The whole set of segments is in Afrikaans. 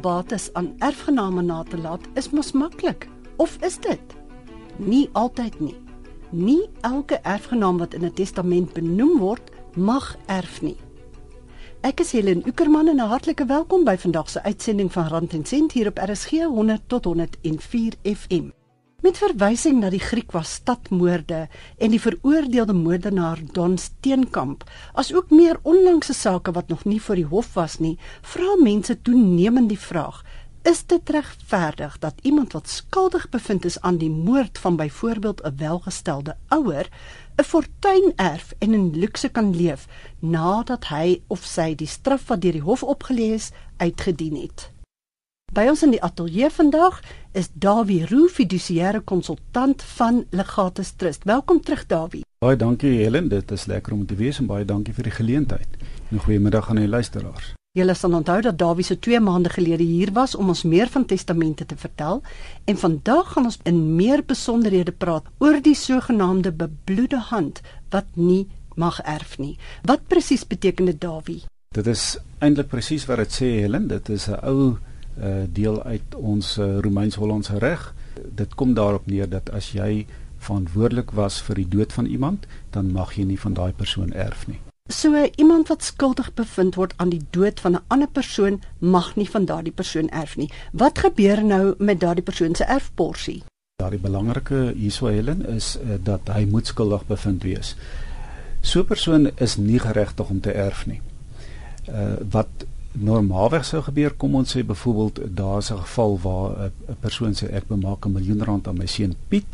bates aan erfgename na te laat is mos maklik. Of is dit? Nie altyd nie. Nie elke erfgenaam wat in 'n testament benoem word, mag erf nie. Ek is Helen Ukerman en 'n hartlike welkom by vandag se uitsending van Rand en Sent hier op RSG 100 tot 104 FM. Met verwysing na die Griekwas stadmoorde en die veroordeelde moordenaar Don Steenkamp, asook meer onlangse sake wat nog nie voor die hof was nie, vra mense toenemend die vraag: Is dit regverdig dat iemand wat skuldig bevind is aan die moord van byvoorbeeld 'n welgestelde ouer, 'n fortuin erf en in luukse kan leef nadat hy of sy die straf wat deur die hof opgelê is uitgedien het? By ons in die ateljee vandag is Dawie Roo, fidusiëre konsultant van Legatus Trust. Welkom terug Dawie. Baie dankie Helen, dit is lekker om te wees en baie dankie vir die geleentheid. 'n Goeiemiddag aan die luisteraars. Julle sal onthou dat Dawie se 2 maande gelede hier was om ons meer van testamente te vertel en vandag gaan ons in meer besonderhede praat oor die sogenaamde bebloede hand wat nie mag erf nie. Wat presies beteken dit Dawie? Dit is eintlik presies wat dit sê Helen, dit is 'n ou uh, deel uit ons uh, Romeins-Hollandse reg. Dit kom daarop neer dat as jy verantwoordelik was vir die dood van iemand, dan mag jy nie van daai persoon erf nie. So iemand wat skuldig bevind word aan die dood van 'n ander persoon mag nie van daardie persoon erf nie. Wat gebeur nou met daardie persoon se erfporsie? Daardie belangrike hierso Helen is uh, dat hy moet skuldig bevind wees. So 'n persoon is nie geregtig om te erf nie. Uh wat normaalweg sou gebeur kom ons sê byvoorbeeld daar's 'n geval waar 'n persoon sê ek bemaak 'n miljoen rand aan my seun Piet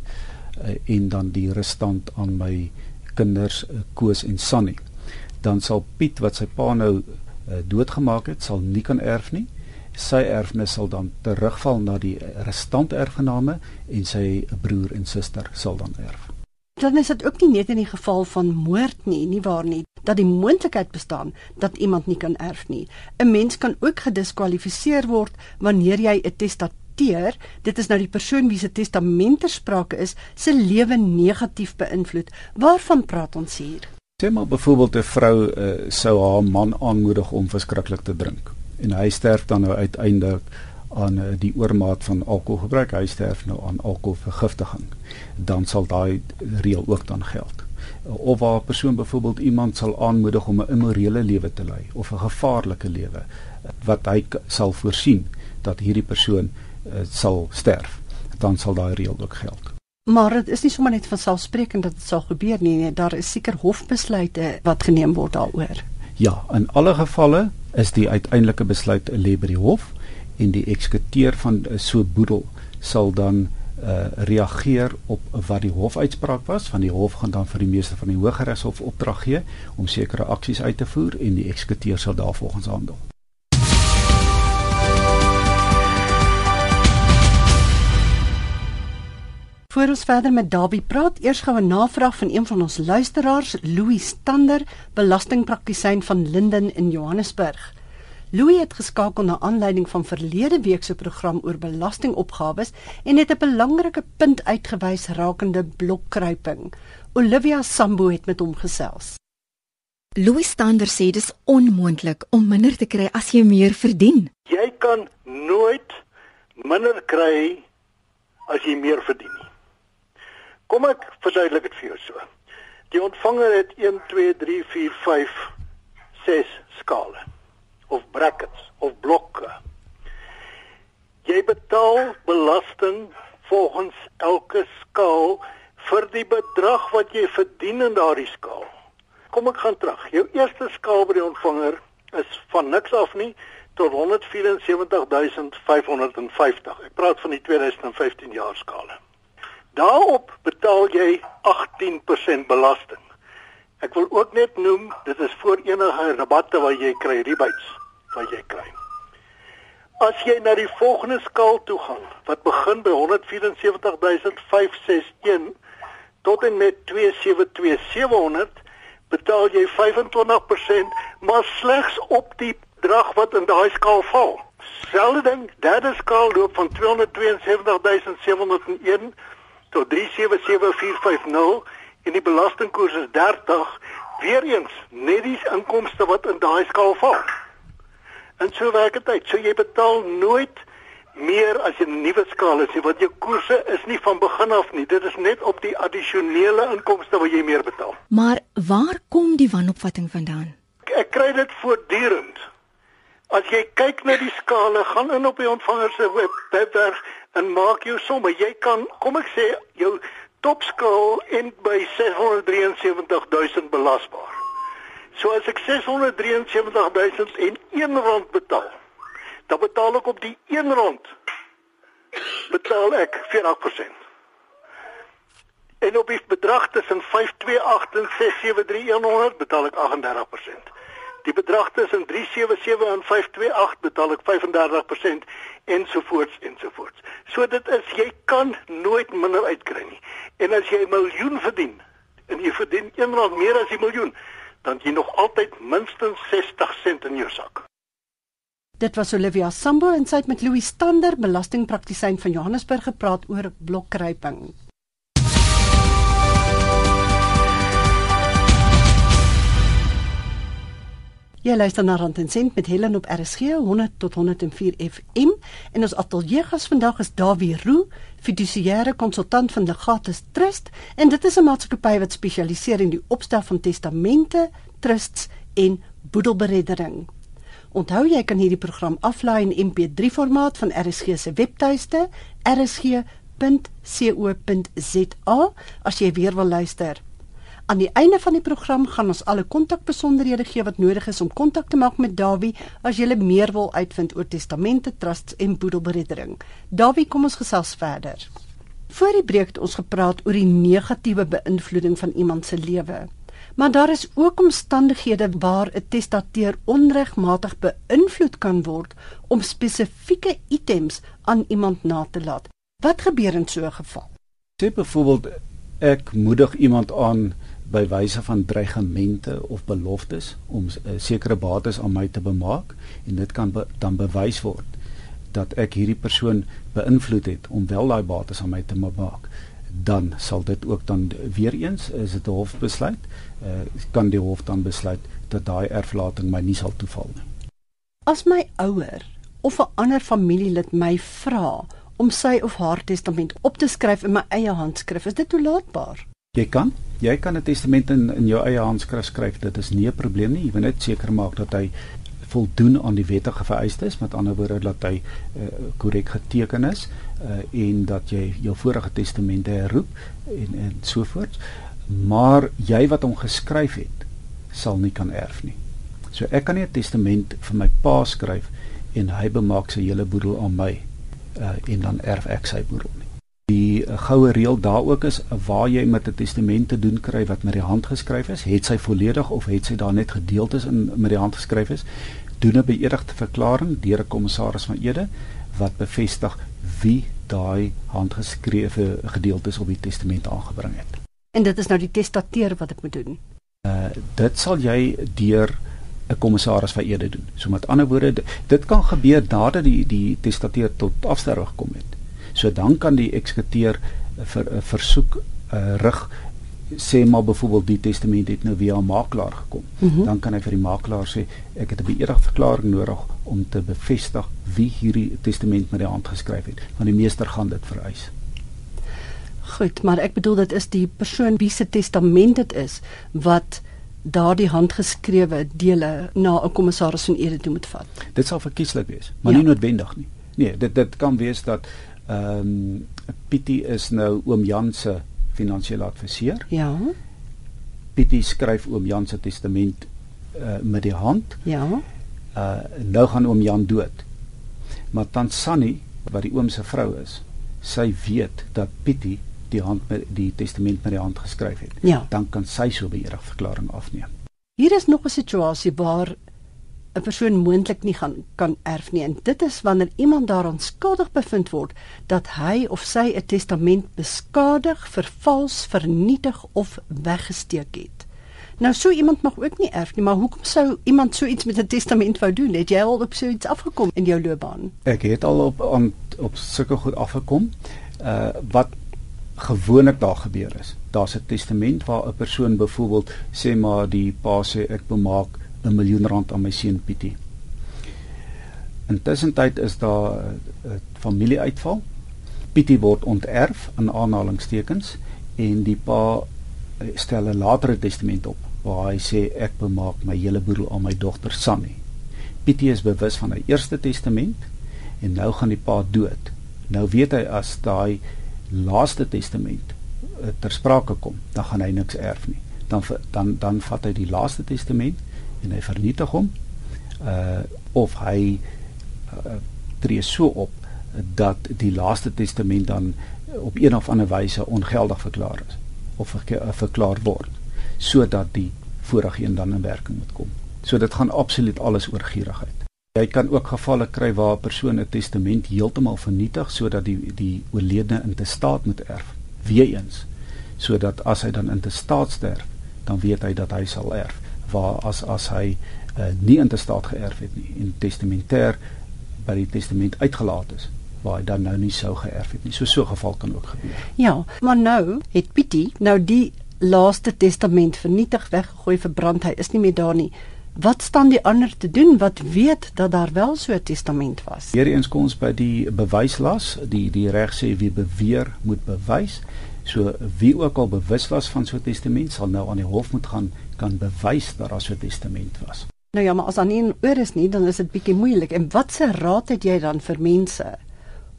uh, en dan die restant aan my kinders uh, Koos en Sannie. Dan sal Piet wat sy pa nou uh, doodgemaak het sal nie kan erf nie. Sy erfenis sal dan terugval na die restant erfgename en sy broer en suster sal dan erf dan is dit ook nie net in die geval van moord nie, nie waar nie, dat die moontlikheid bestaan dat iemand nie kan erf nie. 'n Mens kan ook gediskwalifiseer word wanneer jy 'n testateur, dit is nou die persoon wie se testament ter sprake is, se lewe negatief beïnvloed. Waarvan praat ons hier? Sê maar byvoorbeeld 'n vrou uh, sou haar man aanmoedig om verskriklik te drink en hy sterf dan nou uiteindelik aan uh, die oormaat van alkoholgebruik, hy sterf nou aan alkoholvergiftiging, dan sal daai reël ook dan geld. Uh, of waar 'n persoon byvoorbeeld iemand sal aanmoedig om 'n immorele lewe te lei of 'n gevaarlike lewe uh, wat hy sal voorsien dat hierdie persoon uh, sal sterf, dan sal daai reël ook geld. Maar dit is nie sommer net van selfsprekend dat dit sal gebeur nie, nee, daar is seker hofbesluite wat geneem word daaroor. Ja, in alle gevalle is die uiteindelike besluit lê by die hof en die eksekuteur van uh, so boedel sal dan uh, reageer op wat die hofuitspraak was van die hof gaan dan vir die meester van die Hooggeregshof opdrag gee om sekere aksies uit te voer en die eksekuteur sal daarvolgens handel. Voor ons verder met Dawie praat, eers gou 'n navraag van een van ons luisteraars, Louis Stander, belastingpraktisyn van Linden in Johannesburg. Louis het geskakel na aanleiding van verlede week se program oor belastingopgawes en het 'n belangrike punt uitgewys rakende blokkruiping. Olivia Sambo het met hom gesels. Louis Stander sê dis onmoontlik om minder te kry as jy meer verdien. Jy kan nooit minder kry as jy meer verdien nie. Kom ek verduidelik dit vir jou so. Die ontvanger het 1 2 3 4 5 6 skale of brackets of blokke. Jy betaal belasting volgens elke skaal vir die bedrag wat jy verdien in daardie skaal. Kom ek gaan terug. Jou eerste skaal by die ontvanger is van niks af nie tot 174550. Ek praat van die 2015 jaar skaal. Daarop betaal jy 18% belasting. Ek wil ook net noem, dit is voor enige rabatte wat jy kry, rebates wat jy kry. As jy na die volgende skaal toe gaan, wat begin by 174561 tot en met 272700, betaal jy 25%, maar slegs op die bedrag wat in daai skaal val. Selfde ding, derde skaal loop van 277701 tot 377450 en die belastingkoers is 30 weer eens net die inkomste wat in daai skaal val. En so werk dit uit. So jy betaal nooit meer as 'n nuwe skaal is nie, want jou koerse is nie van begin af nie. Dit is net op die addisionele inkomste wat jy meer betaal. Maar waar kom die wanopvatting vandaan? Ek, ek kry dit voortdurend. As jy kyk na die skale, gaan in op die ontvanger se web, webwerf en maak jou somme. Jy kan, kom ek sê, jou topskaal en by 673000 belasbaar. So as ek 673001 rand betaal, dan betaal ek op die 1 rand betaal ek 40%. En op die bedrag tussen 528 en 673100 betaal ek 38%. Die bedrag tussen 377 en 528 betaal ek 35% ensovoorts ensovoorts. So dit is jy kan nooit minder uitkry nie. En as jy 'n miljoen verdien en jy verdien 1 rand meer as 'n miljoen, dan jy nog altyd minstens 60 sent in jou sak. Dit was Olivia Sambo en sy het met Louis Stander, belastingpraktisyn van Johannesburg gepraat oor blokkryping. Jy luister na Rand en Sent met Helen op RSG 100 tot 104 FM en ons ateljee gas vandag is Dawie Roo, fidusiëre konsultant van Legatus Trust en dit is 'n maatskappy wat spesialiseer in die opstel van testamente, trusts en boedelbereddering. Onthou jy kan hierdie program aflaai in MP3 formaat van RSG se webtuiste rsg.co.za as jy weer wil luister. Aan die einde van die program gaan ons alle kontakbesonderhede gee wat nodig is om kontak te maak met Dawie as jy meer wil uitvind oor testamente, trusts en boedelbereddering. Dawie, kom ons gesels verder. Voor die breek het ons gepraat oor die negatiewe beïnvloeding van iemand se lewe. Maar daar is ook omstandighede waar 'n testateur onregmatig beïnvloed kan word om spesifieke items aan iemand na te laat. Wat gebeur in so 'n geval? Sê byvoorbeeld ek moedig iemand aan by wyse van dreigemente of beloftes om uh, sekere bates aan my te bemaak en dit kan be dan bewys word dat ek hierdie persoon beïnvloed het om wel daai bates aan my te bemaak. Dan sal dit ook dan weer eens is dit 'n hofbesluit uh, kan die hof dan besluit dat daai erflating my nie sal toeval nie. As my ouer of 'n ander familielid my vra om sy of haar testament op te skryf in my eie handskrif is dit toelaatbaar Jy kan, jy kan 'n testament in in jou eie handskrif skryf. Dit is nie 'n probleem nie. Jy moet net seker maak dat hy voldoen aan die wettige vereistes, met ander woorde dat hy eh, korrek uh, geteken is uh, en dat jy jou vorige testamente herroep en en so voort. Maar jy wat hom geskryf het, sal nie kan erf nie. So ek kan nie 'n testament vir my pa skryf en hy bemaak sy hele boedel aan my uh, en dan erf ek sy boedel nie die goue reël daar ook is waar jy met 'n testament te doen kry wat met die hand geskryf is, het sy volledig of het sy daar net gedeeltes in met die hand geskryf is, doen 'n beëdigde verklaring deur 'n kommissaris van ede wat bevestig wie daai handgeskrewe gedeeltes op die testament aangebring het. En dit is nou die testateur wat dit moet doen. Uh dit sal jy deur 'n kommissaris van ede doen. So met ander woorde, dit kan gebeur nadat die die testateur tot afsterwe gekom het. So dan kan die eksekuteur vir 'n versoek uh, rig sê maar byvoorbeeld die testament het nou via 'n makelaar gekom. Mm -hmm. Dan kan hy vir die makelaar sê ek het 'n beëdigde verklaring nodig om te bevestig wie hierdie testament met die hand geskryf het. Want die meester gaan dit vereis. Goed, maar ek bedoel dit is die persoon wie se testament dit is wat daardie handgeskrewe dele na 'n kommissaris van ede toe moet vat. Dit sal verkieslik wees, maar ja. nie noodwendig nie. Nee, dit dit kan wees dat Ehm um, Pietie is nou oom Jan se finansiële adviseur. Ja. Pietie skryf oom Jan se testament uh, met die hand. Ja. Uh nou gaan oom Jan dood. Maar tant Sannie wat die oom se vrou is, sy weet dat Pietie die hand met die testament met die hand geskryf het. Ja. Dan kan sy so 'n beëdigde verklaring afneem. Hier is nog 'n situasie waar 'n persoon moontlik nie gaan kan erf nie. En dit is wanneer iemand daaraan skuldig bevind word dat hy of sy 'n testament beskadig, vervals, vernietig of weggesteek het. Nou so iemand mag ook nie erf nie, maar hoekom sou iemand so iets met 'n testament wou doen? Het jy al op so iets afgekom in jou loopbaan? Ek het al op aan op sulke goed afgekom. Uh wat gewoonlik daar gebeur is. Daar's 'n testament waar 'n persoon byvoorbeeld sê maar die pa sê ek bemaak 'n miljoen rand aan my seun Pietie. Intussen tyd is daar 'n uh, familieuitval. Pietie word onterf in aanhalingstekens en die pa uh, stel 'n latere testament op waar hy sê ek bemaak my hele boedel aan my dogter Sannie. Pietie is bewus van 'n eerste testament en nou gaan die pa dood. Nou weet hy as daai laaste testament ter sprake kom, dan gaan hy niks erf nie. Dan dan dan vat hy die laaste testament en hy vernietig hom. Uh of hy uh, tree so op dat die laaste testament dan op een of ander wyse ongeldig verklaar is of ver, verklaar word sodat die vorige een dan in werking moet kom. So dit gaan absoluut alles oor gierigheid. Jy kan ook gevalle kry waar 'n persoon 'n testament heeltemal vernietig sodat die die oorledene in te staat moet erf. Weereens sodat as hy dan in te staat sterf, dan weet hy dat hy sal erf. Waar as as hy uh, nie in te staat geërf het nie en testamentêr by die testament uitgelaat is waar hy dan nou nie sou geërf het nie. So so geval kan ook gebeur. Ja, maar nou het Pietie nou die laaste testament vernietig, weggegooi, verbrand. Hy is nie meer daar nie. Wat staan die ander te doen wat weet dat daar wel so 'n testament was? Hiereens kom ons by die bewyslas, die die reg sê wie beweer moet bewys. So wie ook al bewus was van so 'n testament sal nou aan die hof moet gaan kan bewys dat daar so 'n testament was. Nou ja, maar as dan nie oor is nie, dan is dit bietjie moeilik. En watse raad het jy dan vir mense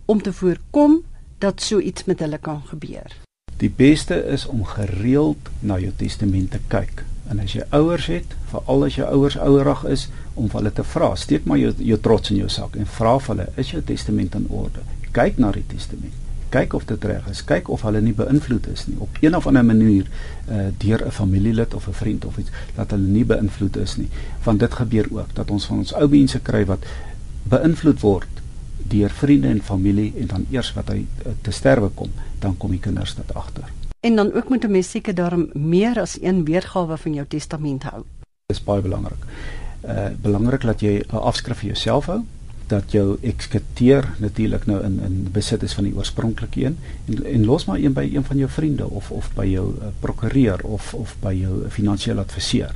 om te voorkom dat so iets met hulle kan gebeur? Die beste is om gereeld na jou testament te kyk. En as jy ouers het, veral as jou ouers ouerig is, om hulle te vra, steek maar jou jou trots in jou sak en vra vir hulle, is jou testament in orde? Kyk na die testament. Kyk of dit reg is. Kyk of hulle nie beïnvloed is nie op een of ander manier uh deur 'n familielid of 'n vriend of iets dat hulle nie beïnvloed is nie. Want dit gebeur ook dat ons van ons ou mense kry wat beïnvloed word deur vriende en familie en dan eers wat hy uh, te sterwe kom dan kom die kinders dit agter. En dan ook moet 'n mens seker daarom meer as een weergawe van jou testament hou. Dis baie belangrik. Uh belangrik dat jy 'n afskrif vir jouself hou dat jou eksekuteur natuurlik nou in in besit is van die oorspronklike een en, en los maar een by een van jou vriende of of by jou uh, prokureur of of by jou finansiële adviseur.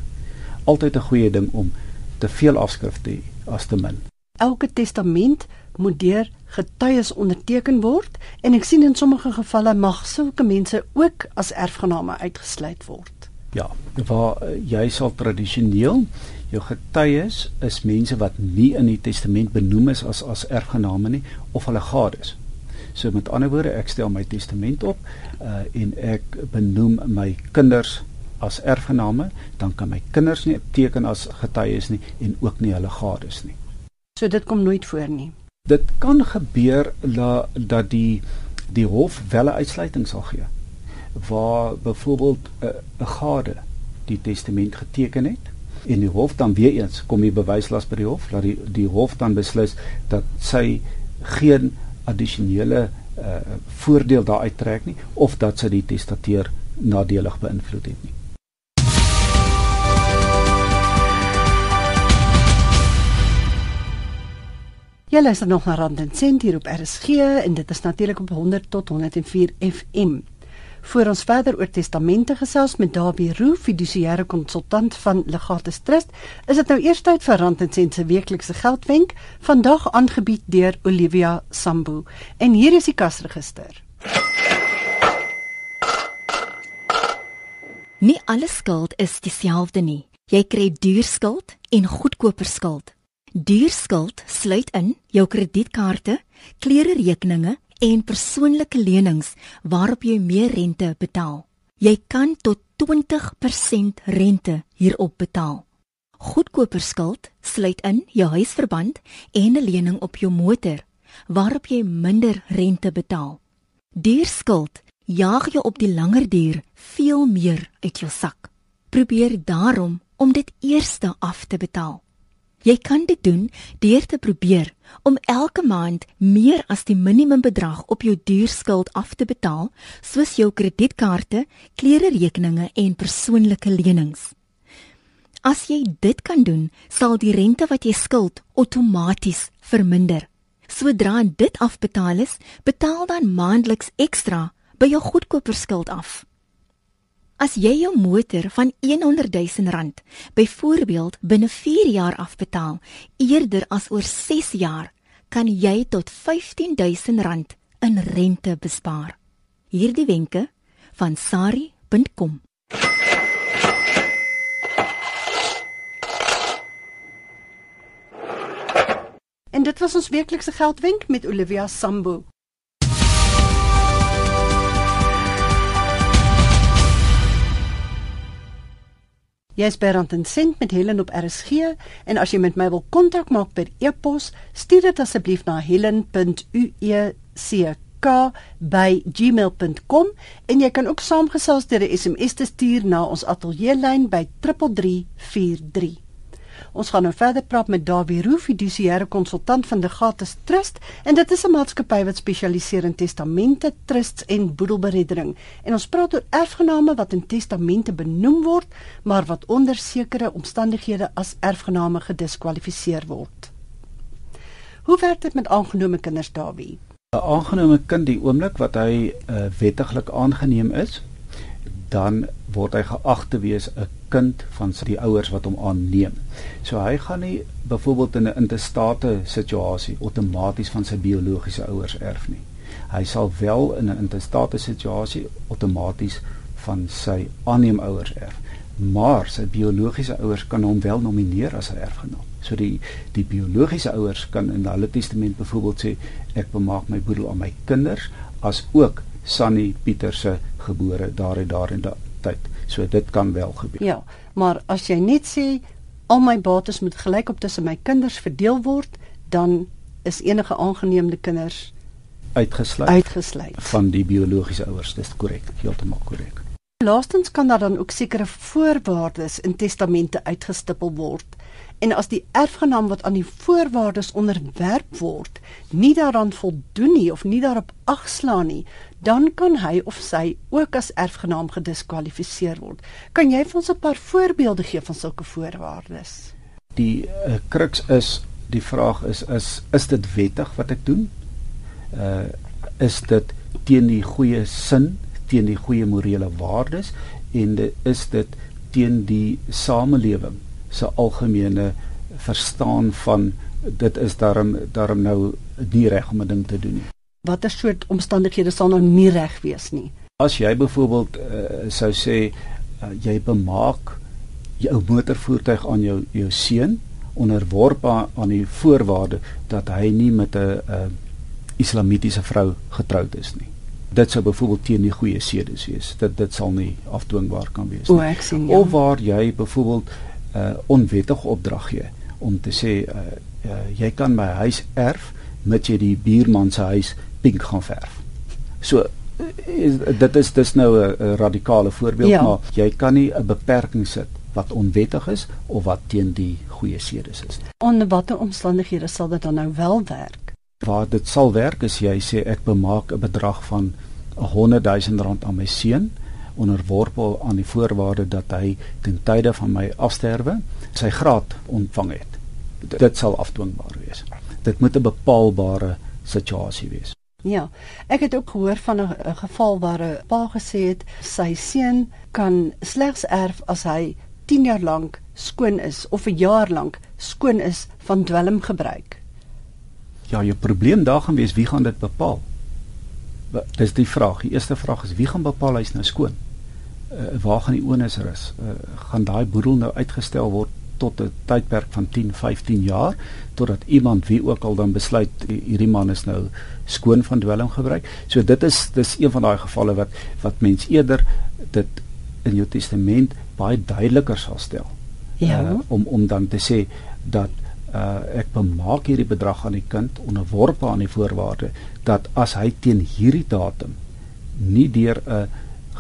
Altyd 'n goeie ding om te veel afskrifte te as te min. Elke testament moet deur getuies onderteken word en ek sien in sommige gevalle mag sulke mense ook as erfgename uitgesluit word. Ja, waar uh, jy sal tradisioneel jou getuies is mense wat nie in die testament benoem is as as erfgename nie of hulle gades. So met ander woorde, ek stel my testament op uh, en ek benoem my kinders as erfgename, dan kan my kinders nie teken as getuies nie en ook nie hulle gades nie. So dit kom nooit voor nie. Dit kan gebeur la, dat die die hof wel 'n uitsluiting sal gee waar byvoorbeeld 'n gade die testament geteken het en die hof dan weer eens kom die bewyslas by die hof dat die die hof dan beslis dat sy geen addisionele uh, voordeel daaruit trek nie of dat sy die testateur nadelig beïnvloed het nie Jy luister nog na Rand en Sent hier op RSG en dit is natuurlik op 100 tot 104 FM. Voor ons verder oor testamente gesels met Dawie Roo, fidusiëre konsultant van Legatus Trust, is dit nou eers tyd vir Rand en Sent se weeklikse geldwenk, vandag aangebied deur Olivia Sambu. En hier is die kasregister. Nie alle skuld is dieselfde nie. Jy kry duur skuld en goedkoper skuld. Duurskuld sluit in jou kredietkaarte, klererekeninge en persoonlike lenings waarop jy meer rente betaal. Jy kan tot 20% rente hierop betaal. Goedkoper skuld sluit in jou huisverband en 'n lening op jou motor waarop jy minder rente betaal. Duurskuld jaag jou op die langer duur veel meer uit jou sak. Probeer daarom om dit eers af te betaal. Jy kan dit doen deur te probeer om elke maand meer as die minimumbedrag op jou duurskuld af te betaal, soos jou kredietkaarte, klererekeninge en persoonlike lenings. As jy dit kan doen, sal die rente wat jy skuld outomaties verminder. Sodra dit afbetaal is, betaal dan maandeliks ekstra by jou goedkoper skuld af. As jy jou motor van 100 000 rand byvoorbeeld binne 4 jaar afbetaal eerder as oor 6 jaar, kan jy tot 15 000 rand in rente bespaar. Hierdie wenke van sari.com En dit was ons weeklikse geldwenk met Olivia Sambo. Jy is by Rand en Sent met Helen op RSG en as jy met my wil kontak maak per e-pos, stuur dit asseblief na helen.ueck@gmail.com en jy kan ook saamgesels deur 'n SMS te stuur na ons ateljeelyn by 3343. Ons gaan nou verder praat met Dawie Roo, fidusiëre konsultant van Legatus Trust en dit is 'n maatskappy wat spesialiseer in testamente, trusts en boedelbereddering. En ons praat oor erfgename wat in testamente benoem word, maar wat onder sekere omstandighede as erfgename gediskwalifiseer word. Hoe werk dit met aangenome kinders, Dawie? 'n Aangenome kind die oomblik wat hy uh, wettiglik aangeneem is, dan word hy geag te wees 'n kind van sy ouers wat hom aanneem. So hy gaan nie byvoorbeeld in 'n intestate situasie outomaties van sy biologiese ouers erf nie. Hy sal wel in 'n intestate situasie outomaties van sy aanneemouers erf. Maar sy biologiese ouers kan hom wel nomineer as 'n erfgenaam. So die die biologiese ouers kan in hulle testament byvoorbeeld sê ek bemaak my boedel aan my kinders as ook Sunny Pieter se gebore daar en daar in daai tyd. So dit kan wel gebeur. Ja, maar as jy net sê al my bates moet gelykop tussen my kinders verdeel word, dan is enige aangeneemde kinders uitgesluit uitgesluit van die biologiese ouers. Dis korrek, heeltemal korrek. Laastens kan daar dan ook sekere voorwaardes in testamente uitgestipel word en as die erfgenaam wat aan die voorwaardes onderwerp word, nie daaraan voldoen nie of nie daarop agslaan nie, dan kan hy of sy ook as erfgenaam gediskwalifiseer word. Kan jy vir ons 'n paar voorbeelde gee van sulke voorwaardes? Die uh, kruks is die vraag is is is dit wettig wat ek doen? Uh is dit teen die goeie sin, teen die goeie morele waardes en dit is dit teen die samelewing se algemene verstaan van dit is daarom daarom nou nie reg om 'n ding te doen nie. Watter soort omstandighede sal nou nie reg wees nie? As jy byvoorbeeld uh, sou sê uh, jy bemaak jou motorvoertuig aan jou jou seun onderworpe aan die voorwaarde dat hy nie met 'n uh, islamitiese vrou getroud is nie. Dit sou byvoorbeeld teen die goeie sedes wees. Dit dit sal nie afdwingbaar kan wees nie. O, ek sien ja. Of waar jy byvoorbeeld uh onwettig opdrag gee om te sê uh, uh jy kan my huis erf met jy die buurman se huis pink gaan verf. So is, dit is dis nou 'n radikale voorbeeld ja. maar jy kan nie 'n beperking sit wat onwettig is of wat teen die goeie sedes is. Onder watter omstandighede sal dit dan nou wel werk? Waar dit sal werk is jy sê ek bemaak 'n bedrag van 100 000 rand aan my seun onderworpe aan die voorwaarde dat hy ten tye van my afsterwe sy graad ontvang het. Dit sal afdwingbaar wees. Dit moet 'n bepaalbare situasie wees. Ja, ek het ook gehoor van 'n geval waar 'n pa gesê het sy seun kan slegs erf as hy 10 jaar lank skoon is of 'n jaar lank skoon is van dwelmgebruik. Ja, jou probleem daar gaan wees wie gaan dit bepaal? dis die vraag. Die eerste vraag is wie gaan bepaal hy's nou skoon? Uh, waar gaan die onus rus? Uh, gaan daai boedel nou uitgestel word tot 'n tydperk van 10, 15 jaar totdat iemand wie ook al dan besluit hierdie man is nou skoon van dwelm gebruik. So dit is dis een van daai gevalle wat wat mens eerder dit in jou testament baie duideliker sal stel. Ja. Uh, om om dan te sê dat uh, ek bemaak hierdie bedrag aan die kind onderworpe aan die voorwaarde dat as hy teen hierdie datum nie deur 'n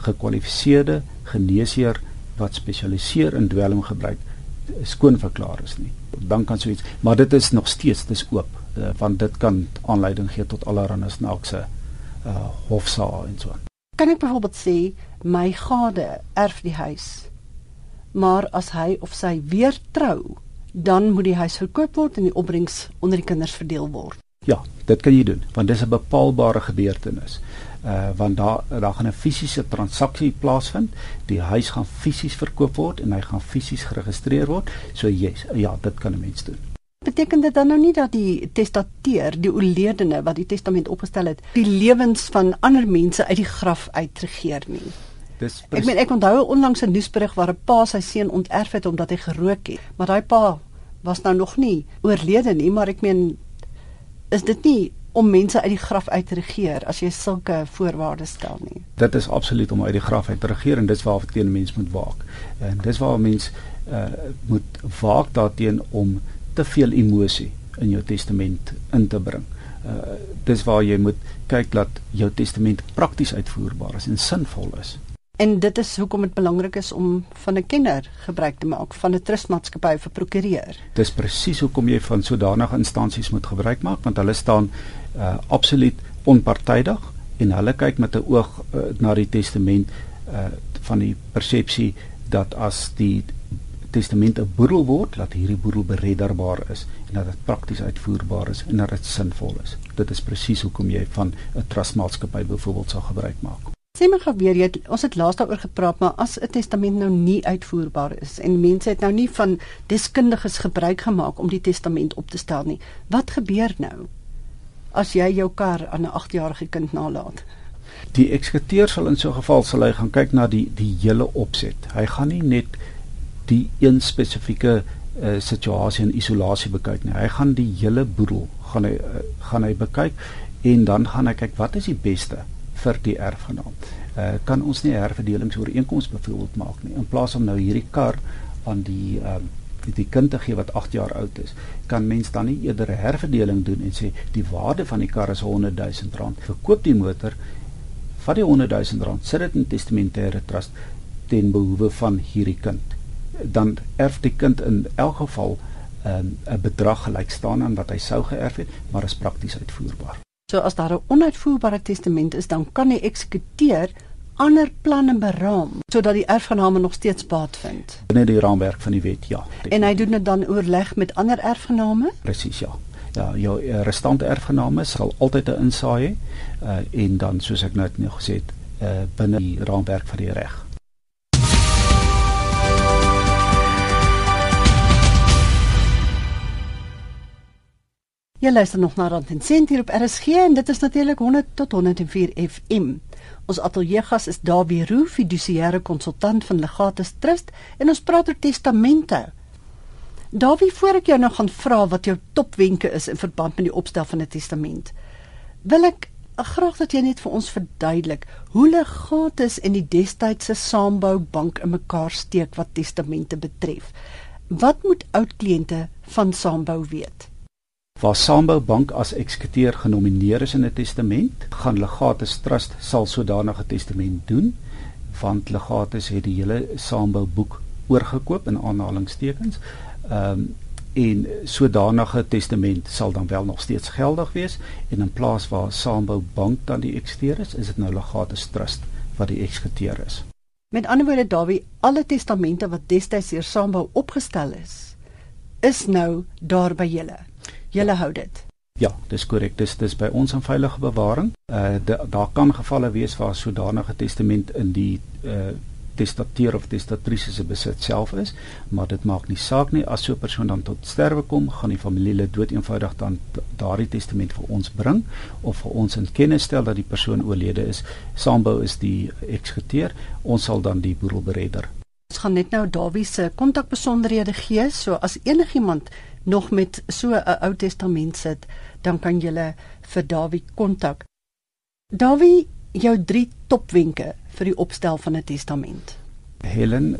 gekwalifiseerde geneesheer wat spesialiseer in dwelm gebruik skoon verklaar is nie dan kan so iets maar dit is nog steeds dis oop uh, want dit kan aanleiding gee tot allerlei snaakse uh, hofsaal en so kan ek byvoorbeeld sê my gade erf die huis maar as hy of sy weer trou dan moet die huis verkoop word en die opbrengs onder die kinders verdeel word. Ja, dit kan jy doen want dis 'n bepaalbare gebeurtenis. Uh want daar daar gaan 'n fisiese transaksie plaasvind. Die huis gaan fisies verkoop word en hy gaan fisies geregistreer word. So yes, ja, dit kan 'n mens doen. Beteken dit dan nou nie dat die testateur, die oorledene wat die testament opgestel het, die lewens van ander mense uit die graf uitregeer nie? Dis Ek meen ek onthou onlangs 'n nuusberig waar 'n pa sy seun onterf het omdat hy gerook het, maar daai pa was nou nog nie oorlede nie, maar ek meen is dit nie om mense uit die graf uit te regeer as jy sulke voorwaardes stel nie. Dit is absoluut om uit die graf uit te regeer en dis waar teen mens moet waak. En dis waar mens uh, moet waak daarteen om te veel emosie in jou testament in te bring. Uh dis waar jy moet kyk dat jou testament prakties uitvoerbaar is en sinvol is. En dit is hoekom dit belangrik is om van 'n kenner gebruik te maak van 'n trustmaatskappy vir prokureur. Dis presies hoekom jy van sodanige instansies moet gebruik maak want hulle staan uh absoluut onpartydig en hulle kyk met 'n oog uh, na die testament uh van die persepsie dat as die testament 'n boedel word, dat hierdie boedel beredderbaar is en dat dit prakties uitvoerbaar is en dat dit sinvol is. Dit is presies hoekom jy van 'n trustmaatskappy byvoorbeeld sal gebruik maak. Sê my gou weer, jy het, ons het laas daaroor gepraat, maar as 'n testament nou nie uitvoerbaar is en mense het nou nie van deskundiges gebruik gemaak om die testament op te stel nie, wat gebeur nou? As jy jou kar aan 'n 8-jarige kind nalat. Die eksekuteur sal in so 'n geval sal hy gaan kyk na die die hele opset. Hy gaan nie net die een spesifieke uh, situasie in isolasie bekyk nie. Hy gaan die hele boedel gaan hy uh, gaan hy bekyk en dan gaan hy kyk wat is die beste vir die erfgenaam. Uh, kan ons nie herverdelingsooreenkomste byvoorbeeld maak nie in plaas om nou hierdie kar aan die uh, die kind te gee wat 8 jaar oud is, kan mens dan nie eerder 'n herverdeling doen en sê die waarde van die kar is 100 000 rand. Verkoop die motor vat die 100 000 rand, sit dit in testamentêre trust ten behoewe van hierdie kind dan erf die kind in elk geval ehm, 'n um, bedrag gelyk staan aan wat hy sou geërf het, maar is prakties uitvoerbaar. So as daar 'n onuitvoerbare testament is, dan kan die eksekuteur ander planne beraam sodat die erfgename nog steeds baat vind. Binne die raamwerk van die wet, ja. Definitief. En hy doen dit dan oorleg met ander erfgename? Presies, ja. Ja, jou uh, restante erfgename sal altyd 'n insaai hê uh, en dan soos ek nou net gesê het, uh, binne die raamwerk van die reg. Jy luister nog na Rand en Sent hier op RSG en dit is natuurlik 100 tot 104 FM. Ons ateljeegas is Dawie Roo, fidusiëre konsultant van Legatus Trust en ons praat oor testamente. Dawie, voor ek jou nou gaan vra wat jou topwenke is in verband met die opstel van 'n testament, wil ek graag dat jy net vir ons verduidelik hoe Legatus en die destydse Saambou Bank in mekaar steek wat testamente betref. Wat moet oud kliënte van Saambou weet? Waar Sambou Bank as eksekuteur genomineer is in 'n testament, gaan Legatus Trust sal sodanige testament doen want Legatus het die hele Sambou boek oorgekoop in aanhalingstekens. Ehm um, en sodanige testament sal dan wel nog steeds geldig wees en in plaas waar Sambou Bank dan die eksekuteur is, is dit nou Legatus Trust wat die eksekuteur is. Met ander woorde Dawie, alle testamente wat destyds deur Sambou opgestel is, is nou daar by julle. Julle hou dit. Ja, dis korrek. Dis dis by ons in veilige bewaring. Uh daar kan gevalle wees waar sodanige testament in die uh testateur of testatrice se besit self is, maar dit maak nie saak nie as so 'n persoon dan tot sterwe kom, gaan die familielid dood eenvoudig dan daardie testament vir ons bring of vir ons in kennis stel dat die persoon oorlede is. Saambou is die eksekuteur, ons sal dan die boedel beredder. Ons gaan net nou Dawie se kontakbesonderhede gee, so as enigiemand nog met so 'n Ou Testament sit, dan kan jy vir Dawie kontak. Dawie, jou drie topwenke vir die opstel van 'n testament. Helen,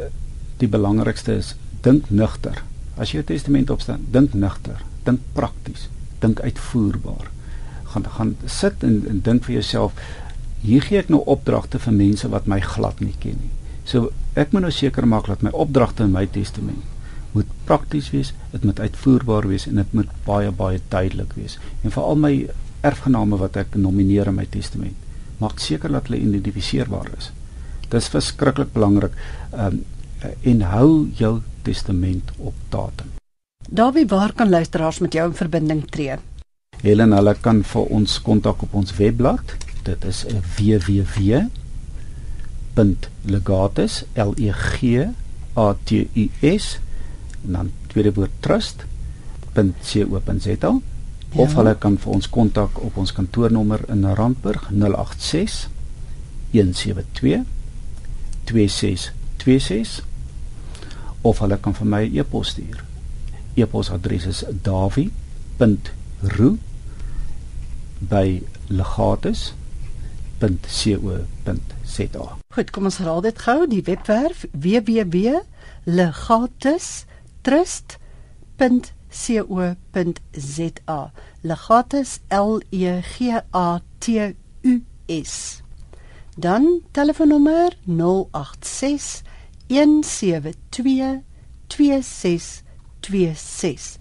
die belangrikste is dink nugter. As jy 'n testament opstel, dink nugter, dink prakties, dink uitvoerbaar. Gaan gaan sit en, en dink vir jouself, hier gee ek nou opdragte vir mense wat my glad nie ken nie. So ek moet nou seker maak dat my opdragte in my testament moet prakties wees, dit moet uitvoerbaar wees en dit moet baie baie duidelik wees. En vir al my erfgename wat ek nomineer in my testament, maak seker dat hulle identifiseerbaar is. Dis verskriklik belangrik. Ehm um, en hou jou testament op datum. Dawie, waar kan luisteraars met jou in verbinding tree? Helen, hulle kan vir ons kontak op ons webblad Dit is www.legatus l g a t u s en dan tweede woord trust.co.za ja. of hulle kan vir ons kontak op ons kantoornommer in Randburg 086 172 2626 of hulle kan vir my 'n e e-pos stuur. E-posadres is davi.ru@legatus.co.za. Goed, kom ons raal dit gou, die webwerf www.legatus.trust.co.za. Legatus L E G A T U S. Dan telefoonnommer 086 172 2626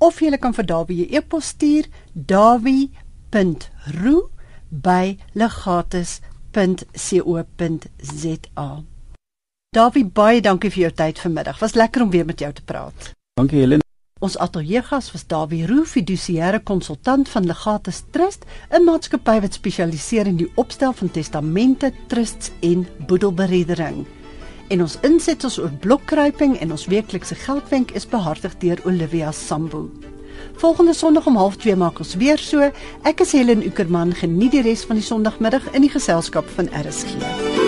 of jy kan vir Dawie 'n e-pos stuur dawie.roo@legatus.co.za. Dawie, baie dankie vir jou tyd vanmiddag. Was lekker om weer met jou te praat. Dankie Helen. Ons ateljeegas was Dawie Roo, fidusiëre konsultant van Legatus Trust, 'n maatskappy wat spesialiseer in die opstel van testamente, trusts en boedelberedering en ons insetsels oor blokkruiping en ons weeklikse geldwenk is behartig deur Olivia Sambu. Volgende Sondag om 12:30 maak ons weer so. Ek is Helen Ukerman. Geniet die res van die Sondagmiddag in die geselskap van RSG.